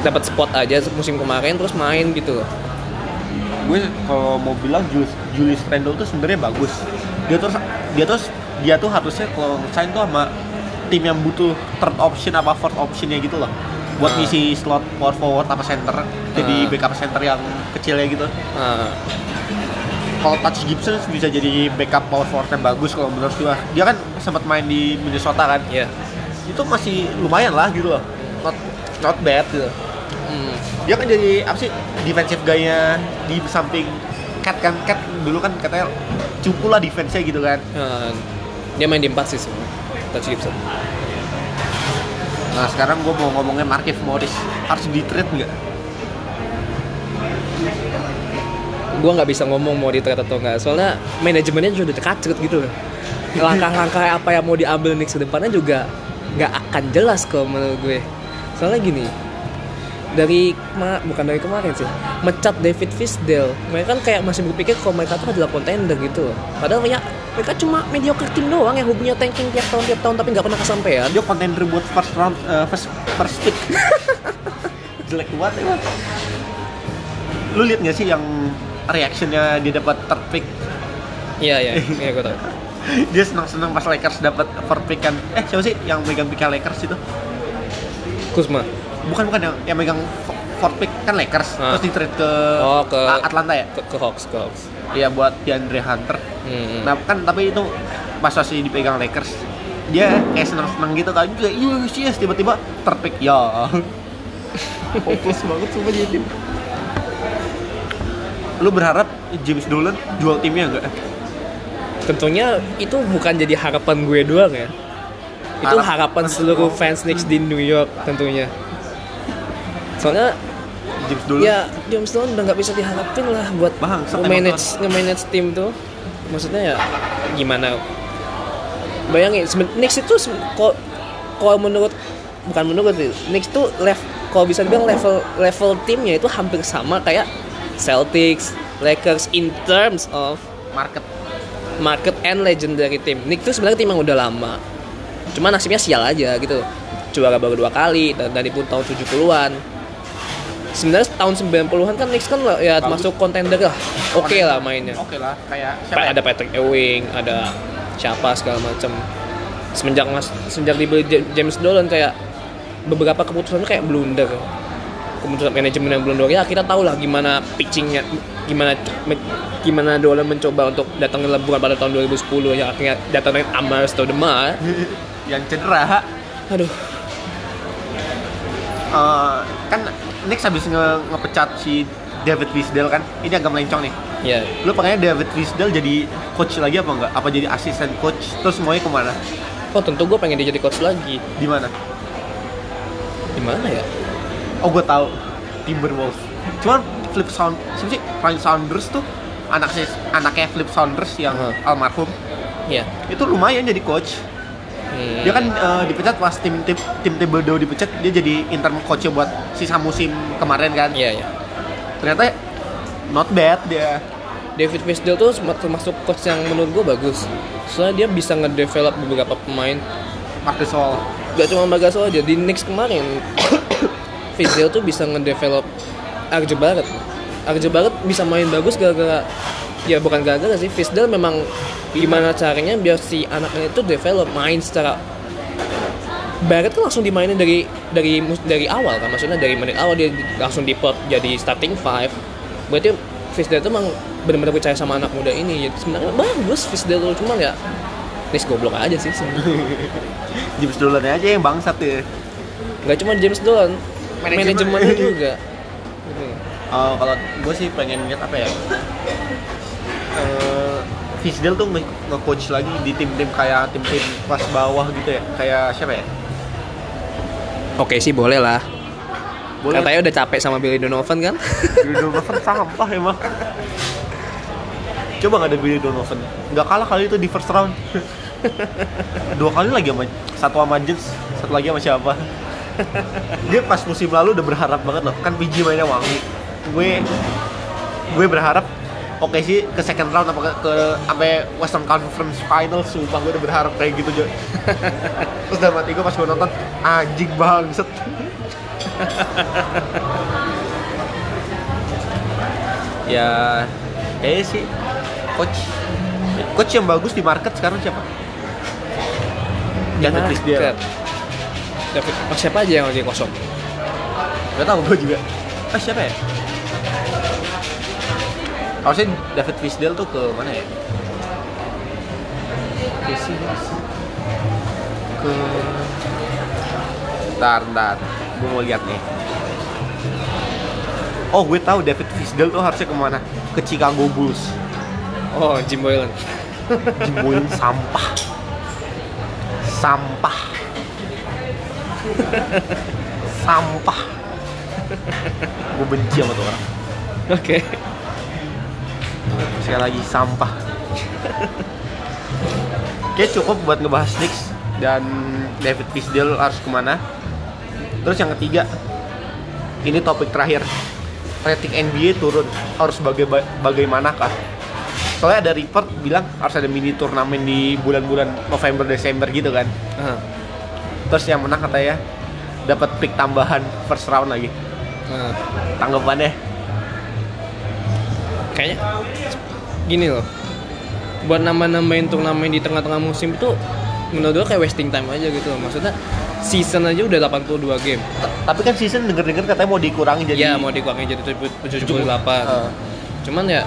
dapat spot aja musim kemarin terus main gitu loh gue kalau mau bilang Julius, Julius Randle tuh sebenarnya bagus. Dia tuh dia tuh dia tuh harusnya kalau sign tuh sama tim yang butuh third option apa fourth optionnya gitu loh. Buat Ah. ngisi slot power forward apa center, jadi Ah. backup center yang kecilnya gitu. nah, Kalau Touch Gibson bisa jadi backup power forward yang bagus kalau menurut gue. Dia kan sempat main di Minnesota kan. ya Itu masih lumayan lah gitu loh. Not not bad gitu. hmm. dia kan jadi apa sih defensive guy-nya di samping Cat kan Cat dulu kan katanya cukup lah defense-nya gitu kan Ya, Dia main di empat sih sebenarnya. Touch Gibson. Nah sekarang gue mau ngomongin Markif Morris harus di trade nggak? Gue nggak bisa ngomong mau di trade atau nggak, soalnya manajemennya sudah dekat gitu. Langkah-langkah apa yang mau diambil ke depannya juga nggak akan jelas kalau menurut gue. Soalnya gini, dari ma- bukan dari kemarin sih mecat David Fisdale mereka kan kayak masih berpikir kalau mereka tuh adalah contender gitu padahal ya mereka cuma mediocre tim doang yang hobinya tanking tiap tahun tiap tahun tapi nggak pernah kesampaian Dia contender buat first round, eh, first first pick. *laughs* Jelek banget emang. Lu lihat nggak sih yang reactionnya dia dapat third pick? iya iya iya gue tau *laughs* dia senang-senang pas Lakers dapat pick kan. Eh siapa sih yang megang pick Lakers itu? Kusma Bukan bukan yang, yang megang fo- fourth pick kan Lakers. Ah. Terus di trade ke, Oh, ke- Atlanta ya? ke, ke Hawks ke Hawks Iya buat DeAndre Hunter. Hmm. Nah kan tapi itu pas masih dipegang Lakers dia kayak senang-senang gitu kan juga yes yes tiba-tiba terpick ya *laughs* hopeless banget semua jadi lu berharap James Dolan jual timnya enggak tentunya itu bukan jadi harapan gue doang ya. Itu Harap- harapan seluruh fans Knicks di New York tentunya. Soalnya James Dolan. ya James Dolan udah nggak bisa diharapin lah buat Bangsat nge-manage tim tuh. Maksudnya ya gimana? Bayangin Knicks itu kok kalau menurut bukan menurut sih Knicks tuh level kalau bisa dibilang level level timnya itu hampir sama kayak Celtics, Lakers in terms of market market and legendary team. Knicks itu sebenarnya tim yang udah lama. Cuma nasibnya sial aja gitu. Juara baru dua kali dan dari pun tahun 70-an. Sebenarnya tahun 90-an kan Knicks kan ya Bagus. masuk kontender lah. Oke lah mainnya. oke lah kayak siapa Pa- ya? Ada Patrick Ewing, ada siapa segala macam. Semenjak mas semenjak dibeli Ja- James Dolan kayak beberapa keputusannya kayak blunder. Keputusan manajemen yang blunder ya kita tahu lah gimana pitchingnya, gimana gimana Dolan mencoba untuk datangin LeBron pada tahun 2010 yang akhirnya datangin Amar Stoudemire. *laughs* yang cedera Aduh, Eh, kan Knicks habis nge ngepecat si David Fisdale kan? Ini agak melencong nih. Ya lu pengennya David Fisdale jadi coach lagi apa enggak? Apa jadi asisten coach? Terus semuanya ke mana? Oh tentu gue pengen dia jadi coach lagi. di mana? Di mana ya? Oh gue tahu Timberwolves. Cuman Flip Sound, siapa sih? Ryan Saunders tuh anak anaknya Flip Saunders yang Aha. almarhum Ya. itu lumayan jadi coach. Hmm. Dia kan eh, dipecat pas tim tim tim Thibodeau dipecat dia jadi interim coachnya buat sisa musim kemarin kan. Iya ya. Ternyata not bad dia. David Fisdale tuh termasuk coach yang menurut gue bagus. Soalnya dia bisa ngedevelop beberapa pemain. Marcus Gasol. Gak cuma Bagasol aja di Knicks kemarin. Fisdale tuh bisa ngedevelop RJ Barrett. RJ Barrett bisa main bagus gara-gara ya bukan gara-gara sih Fisdale memang gimana caranya biar si anaknya itu develop main secara Barrett kan langsung dimainin dari dari dari awal kan maksudnya dari menit awal dia di- langsung dipot jadi starting five berarti Fisdale tuh emang benar-benar percaya sama anak muda ini jadi sebenarnya bagus Fisdale tuh cuman ya Nis goblok aja sih sebenarnya *laughs* James Dolan aja yang bangsat ya. nggak cuma James Dolan Manajemen. manajemennya *laughs* juga Gitu. Oh, kalau gue sih pengen lihat apa ya? Eh, Fisdale tuh nge- nge-coach lagi di tim-tim kayak tim-tim kelas bawah gitu ya. Kayak siapa ya? oke sih boleh lah Boleh. katanya udah capek sama Billy Donovan kan Billy Donovan sampah emang. Coba nggak ada Billy Donovan. Nggak kalah kali itu di first round. *laughs* Dua kali lagi sama satu sama Jens, satu lagi sama siapa? *laughs* Dia pas musim lalu udah berharap banget loh. Kan PG mainnya wangi. Gue gue berharap oke sih ke second round apa ke, ke sampai Western Conference Finals sumpah gue udah berharap kayak gitu Jo. *laughs* Terus dalam hati gue pas gue nonton anjing bangset. *laughs* ya kayaknya sih coach coach yang bagus di market sekarang siapa? David Gimana? Fisdale. David oh, siapa aja yang lagi kosong Gak tau gue juga. Ah siapa ya? Harusnya David Fisdale tuh ke mana ya? Ke sini. Ke Ntar, ntar. Gue mau lihat nih. Oh, gue tahu David Fisdale tuh harusnya ke mana? Ke Chicago Bulls. oh Jim Boylan Jimboin sampah. sampah sampah. Gue benci sama tuh orang. Oke. sekali lagi sampah. Oke cukup buat ngebahas Knicks dan David Fisdale harus ke mana. Terus yang ketiga ini topik terakhir. Rating NBA turun. Harus baga bagaimanakah? Soalnya ada report bilang harus ada mini turnamen di bulan-bulan November Desember gitu kan. Ah, terus yang menang katanya dapat pick tambahan first round lagi ah. tanggapannya Kayaknya gini loh. Buat nambah-nambahin turnamen di tengah-tengah musim itu menurut gue kayak wasting time aja gitu loh. Maksudnya season aja udah 82 game. T- tapi kan season denger-denger katanya mau dikurangi jadi Iya, mau dikurangin jadi 78. Eh. Cuman ya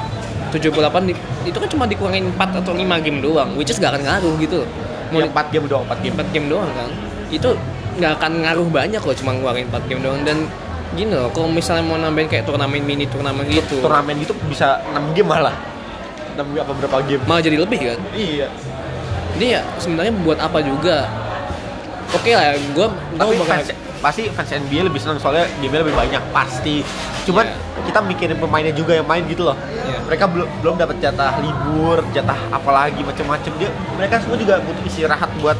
78 di- itu kan cuma dikurangin 4 atau 5 game doang, which is gak akan ngaruh gitu loh. Mau ya, 4 game doang 4 game 4 game doang kan. Itu nggak akan ngaruh banyak loh cuma ngeluarin 4 game doang. Dan gini loh kalau misalnya mau nambahin kayak turnamen mini turnamen gitu. Turnamen gitu bisa 6 game malah. 6 game apa berapa game? Malah jadi lebih kan? Iya. Jadi ya sebenarnya buat apa juga? Oke lah gue tapi bakal fans, pasti fans NBA lebih senang soalnya game lebih banyak pasti. Cuman Iya. kita mikirin pemainnya juga yang main gitu loh. Iya. mereka belum belum dapat jatah libur jatah apalagi macam-macam. Dia mereka semua juga butuh istirahat buat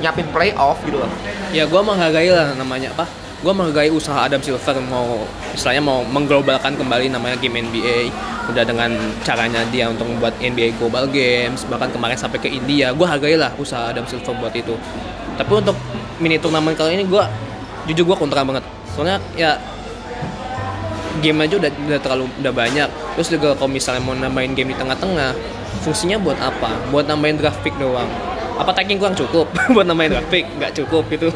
nyiapin playoff gitu loh. Ya gue menghargai lah namanya apa? Gue menghargai usaha Adam Silver mau istilahnya mau mengglobalkan kembali namanya game NBA udah dengan caranya dia untuk membuat NBA Global Games bahkan kemarin sampai ke India. Gue hargai lah usaha Adam Silver buat itu. Tapi untuk mini turnamen kali ini gue jujur gue kontra banget. Soalnya ya game aja udah udah terlalu udah banyak. Terus juga kalau misalnya mau nambahin game di tengah-tengah fungsinya buat apa? Buat nambahin grafik doang apa tanking kurang cukup? *laughs* Buat nambahin grafik nggak cukup gitu.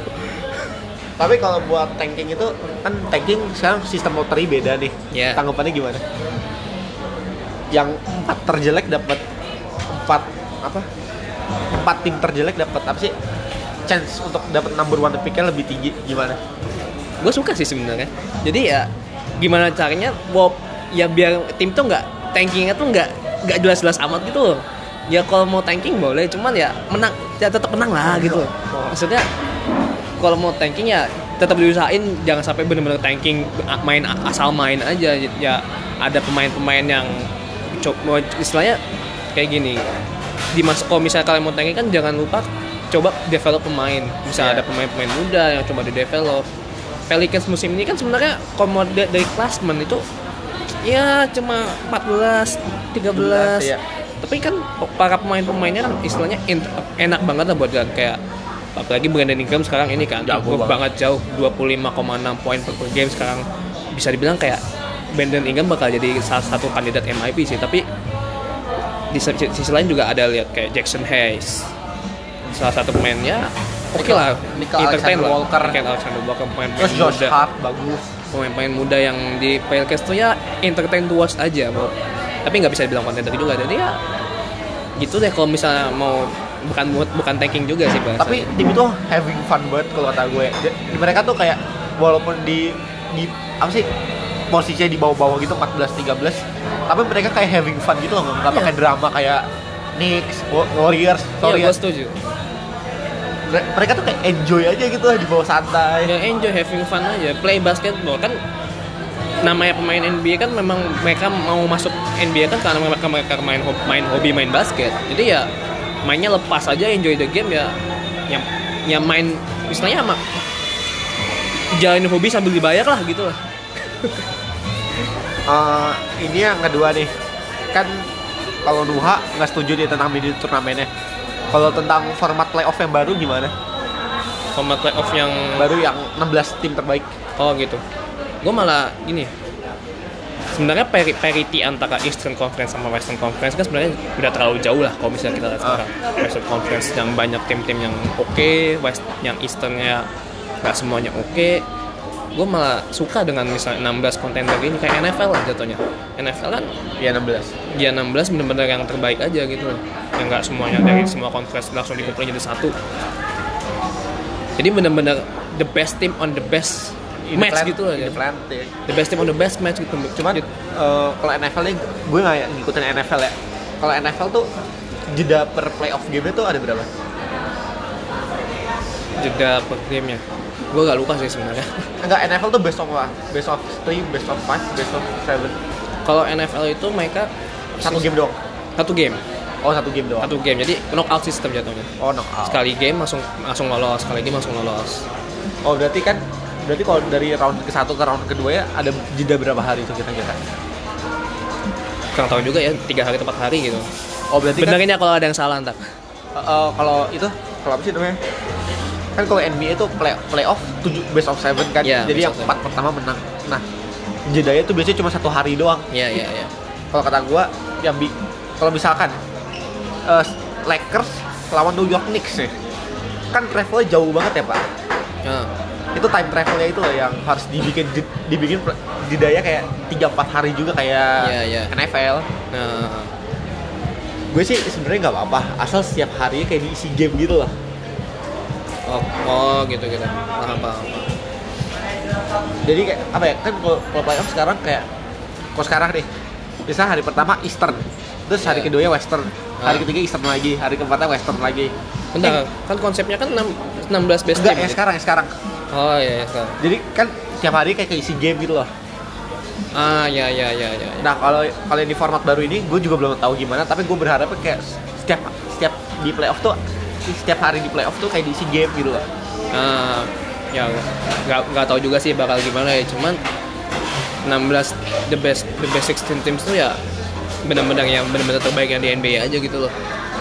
Tapi kalau buat tanking itu kan tanking sekarang sistem lottery beda nih. Iya. tanggapannya gimana? Yang empat terjelek dapat empat apa? Empat tim terjelek dapat apa sih? Chance untuk dapat number one picknya lebih tinggi gimana? Gue suka sih sebenarnya. Jadi ya gimana caranya Bob ya biar tim tuh nggak tankingnya tuh nggak nggak jelas-jelas amat gitu loh ya kalau mau tanking boleh cuman ya menang ya tetap menang lah gitu loh. maksudnya kalau mau tanking ya tetap diusahain jangan sampai bener-bener tanking main asal main aja ya ada pemain-pemain yang coba istilahnya kayak gini di masa kalau misalnya kalian mau tanking kan jangan lupa coba develop pemain bisa Iya. ada pemain-pemain muda yang coba di develop Pelicans musim ini kan sebenarnya da- dari klasmen itu ya cuma 14 13 iya. Tapi kan para pemain-pemainnya kan istilahnya en- enak banget lah buat kayak apalagi Brandon Ingram sekarang ini kan improve banget. banget jauh. 25,6 poin per, per game sekarang. Bisa dibilang kayak Brandon Ingram bakal jadi salah satu kandidat MIP sih. Tapi di sisi, lain juga ada lihat kayak Jackson Hayes. Salah satu pemainnya oke lah. Nickel entertain Alexander lah. Walker. Nickel Alexander Walker pemain terus Josh muda Hart bagus. Pemain-pemain muda yang di Pelicans tuh ya entertain to watch aja bro tapi nggak bisa dibilang contender juga jadi ya gitu deh kalau misalnya mau bukan bukan tanking juga sih bahasa tapi tim itu having fun banget kalau kata gue. Dia- mereka tuh kayak walaupun di di apa sih posisinya di bawah-bawah gitu 14 13 tapi mereka kayak having fun gitu loh nggak Iya. pakai drama kayak Knicks Wa- Warriors iya sorry ya. gue setuju. Mere- mereka tuh kayak enjoy aja gitu lah di bawah santai. Ya enjoy having fun aja. Play basketball kan namanya pemain NBA kan memang mereka mau masuk NBA kan karena mereka mereka main hobi, main hobi main basket. Jadi ya mainnya lepas aja enjoy the game ya yang yang main misalnya sama jalanin hobi sambil dibayar lah gitu lah. *laughs* Eh, ini yang kedua nih. Kan kalau Nuha nggak setuju dia tentang mini turnamennya. Kalau tentang format playoff yang baru gimana? Format playoff yang baru yang 16 tim terbaik. Oh gitu gue malah gini. Sebenarnya pari- parity antara Eastern Conference sama Western Conference kan sebenarnya udah terlalu jauh lah kalau misalnya kita lihat sekarang. Western Conference yang banyak tim-tim yang oke West yang Easternnya nggak semuanya oke. Gue malah suka dengan misalnya 16 kontender ini kayak NFL lah jatuhnya. NFL kan ya 16 dia 16 bener-bener yang terbaik aja gitu loh. Yang nggak semuanya dari semua conference langsung dikumpulin jadi satu. Jadi bener-bener the best team on the best In the match plan- gitu loh in ya. the plan, ya. the best team on the best match gitu. Cuman Jadi- eh, kalau NFL nya gue nggak ngikutin NFL ya. Kalau NFL tuh jeda per playoff game tuh ada berapa? Jeda per gamenya gue gak lupa sih sebenarnya. *laughs* Enggak, NFL tuh best of apa? Best of 3, best of 5, best of 7 kalau NFL itu mereka Satu game doang? satu game. Oh, satu game doang? satu game. Jadi knockout system jatuhnya. Oh, knockout. Sekali game langsung langsung lolos. Sekali game langsung lolos. Oh, berarti kan Berarti kalau dari round ke satu ke round kedua ya ada jeda berapa hari itu kira-kira? kurang tahu juga ya tiga hari tempat hari gitu. Oh, berarti kan benerin ya kalau ada yang salah ntar. Eh, eh, kalau itu kalau apa sih namanya? Kan kalau NBA itu play playoff 7 best of 7 kan. Iya, jadi yang seven. empat pertama menang. Nah jedanya itu biasanya cuma satu hari doang. Iya iya iya. Kalau kata gua yang bi kalau misalkan eh, Lakers lawan New York Knicks ya kan travelnya jauh banget ya pak. Ah, itu time travelnya itu loh yang harus dibikin di- dibikin jedanya kayak 3-4 hari juga kayak Iya, iya. NFL nah, gue sih sebenarnya nggak apa-apa asal setiap harinya kayak diisi game gitu loh oh, oh gitu gitu. Paham paham. Jadi kayak apa ya kan kalau kalau playoff sekarang kayak kalau sekarang nih bisa hari pertama Eastern terus hari Iya. keduanya Western hari Ah. ketiga Eastern lagi hari keempatnya Western lagi. Bentar kan konsepnya kan 6, 16 best enggak game ya? sekarang ya sekarang. Oh iya iya sekarang. Jadi kan tiap hari kayak keisi game gitu loh. Ah ya ya ya ya, ya. nah kalau kalau di format baru ini gue juga belum tahu gimana tapi gue berharap kayak setiap setiap di playoff tuh setiap hari di playoff tuh kayak diisi game gitu loh. Ah, ya nggak nggak tahu juga sih bakal gimana ya cuman 16 the best the best 16 teams tuh ya benar-benar yang benar-benar terbaik yang di NBA aja gitu loh.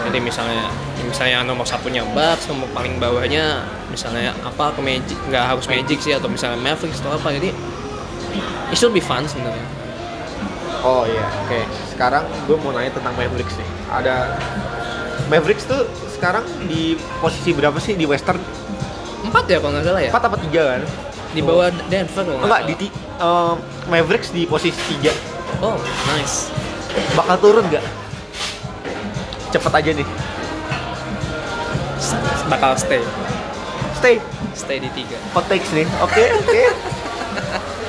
Jadi misalnya misalnya nomor satunya Bucks nomor paling bawahnya misalnya apa ke Magic nggak harus Magic sih atau misalnya Mavericks atau apa jadi it should be fun sebenarnya. Oh iya oke. Sekarang gue mau nanya tentang Mavericks nih ada Mavericks tuh sekarang di posisi berapa sih di Western? Empat ya kalau nggak salah ya? Empat apa tiga kan? Di bawah Denver kalau enggak nggak di em, Mavericks di posisi tiga. Oh nice. Bakal turun nggak? Cepet aja nih bakal stay. Stay? Stay di tiga. Hot takes nih. Oke oke.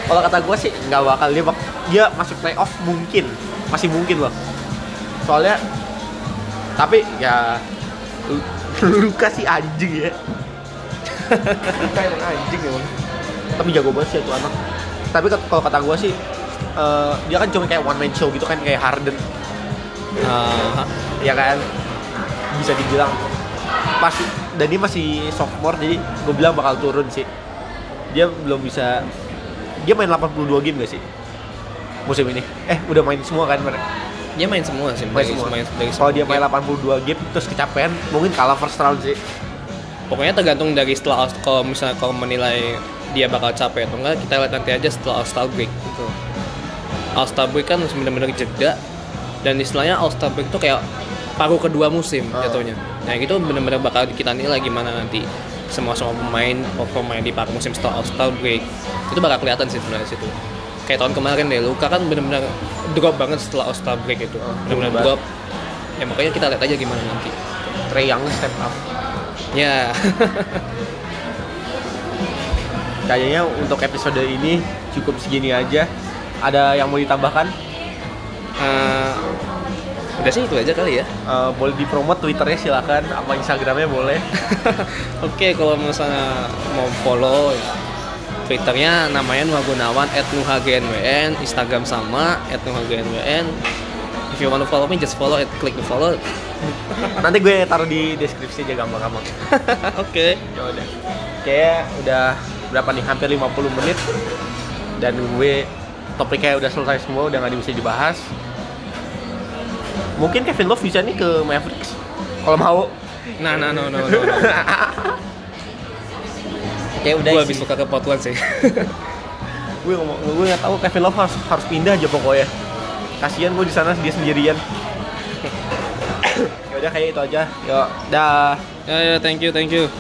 Kalau kata gue sih nggak bakal dia bak dia masuk playoff mungkin. Masih mungkin loh. Soalnya tapi ya Lu- Luka sih anjing ya. Luka emang anjing emang. Tapi jago banget sih itu anak. Tapi kalau kata gue sih eh, dia kan cuma kayak one man show gitu kan kayak Harden. Ah, ya kan? Bisa dibilang pasti dan dia masih sophomore jadi gue bilang bakal turun sih. Dia belum bisa dia main 82 game gak sih? Musim ini. Eh udah main semua kan mereka dia main semua sih main semua. main, dari kalau semua dia main game. 82 game terus kecapean mungkin kalah first round sih. Pokoknya tergantung dari setelah kalau misalnya kalau menilai dia bakal capek atau enggak kita lihat nanti aja setelah All Star break gitu. All Star break kan benar-benar jeda dan istilahnya All Star break itu kayak paruh kedua musim Ah. jatuhnya. Nah itu benar-benar bakal kita nilai gimana nanti semua semua pemain pemain di paruh musim setelah All Star break. Itu bakal kelihatan sih sebenarnya situ. Kayak tahun kemarin deh Luka kan benar-benar drop banget setelah All Star break itu. Ah, benar-benar drop. ya makanya kita lihat aja gimana nanti. Trey Young step up. Ya. *laughs* Kayaknya untuk episode ini cukup segini aja. Ada yang mau ditambahkan? Eh, udah sih itu aja kali ya. Eh, boleh dipromot twitternya silakan. Apa instagramnya boleh. *laughs* Oke, kalau misalnya mau follow Twitternya namanya Nuha Gunawan @nuhagnwn, Instagram sama @nuhagnwn. If you want to follow me, just follow it, click the follow. nanti gue taruh di deskripsi aja gampang-gampang. *laughs* Oke. ya udah. Kayak udah berapa nih? Hampir 50 menit. Dan gue topiknya udah selesai semua udah nggak bisa dibahas mungkin Kevin Love bisa nih ke Mavericks kalau mau Nah, nah, no, no, no. no. kayak udah Gue habis buka ke Portland sih. *laughs* gue ngomong gue nggak tahu Kevin Love harus harus pindah aja pokoknya kasihan gue di sana dia sendirian *coughs* ya udah kayak itu aja yuk dah ya, ya, thank you, thank you.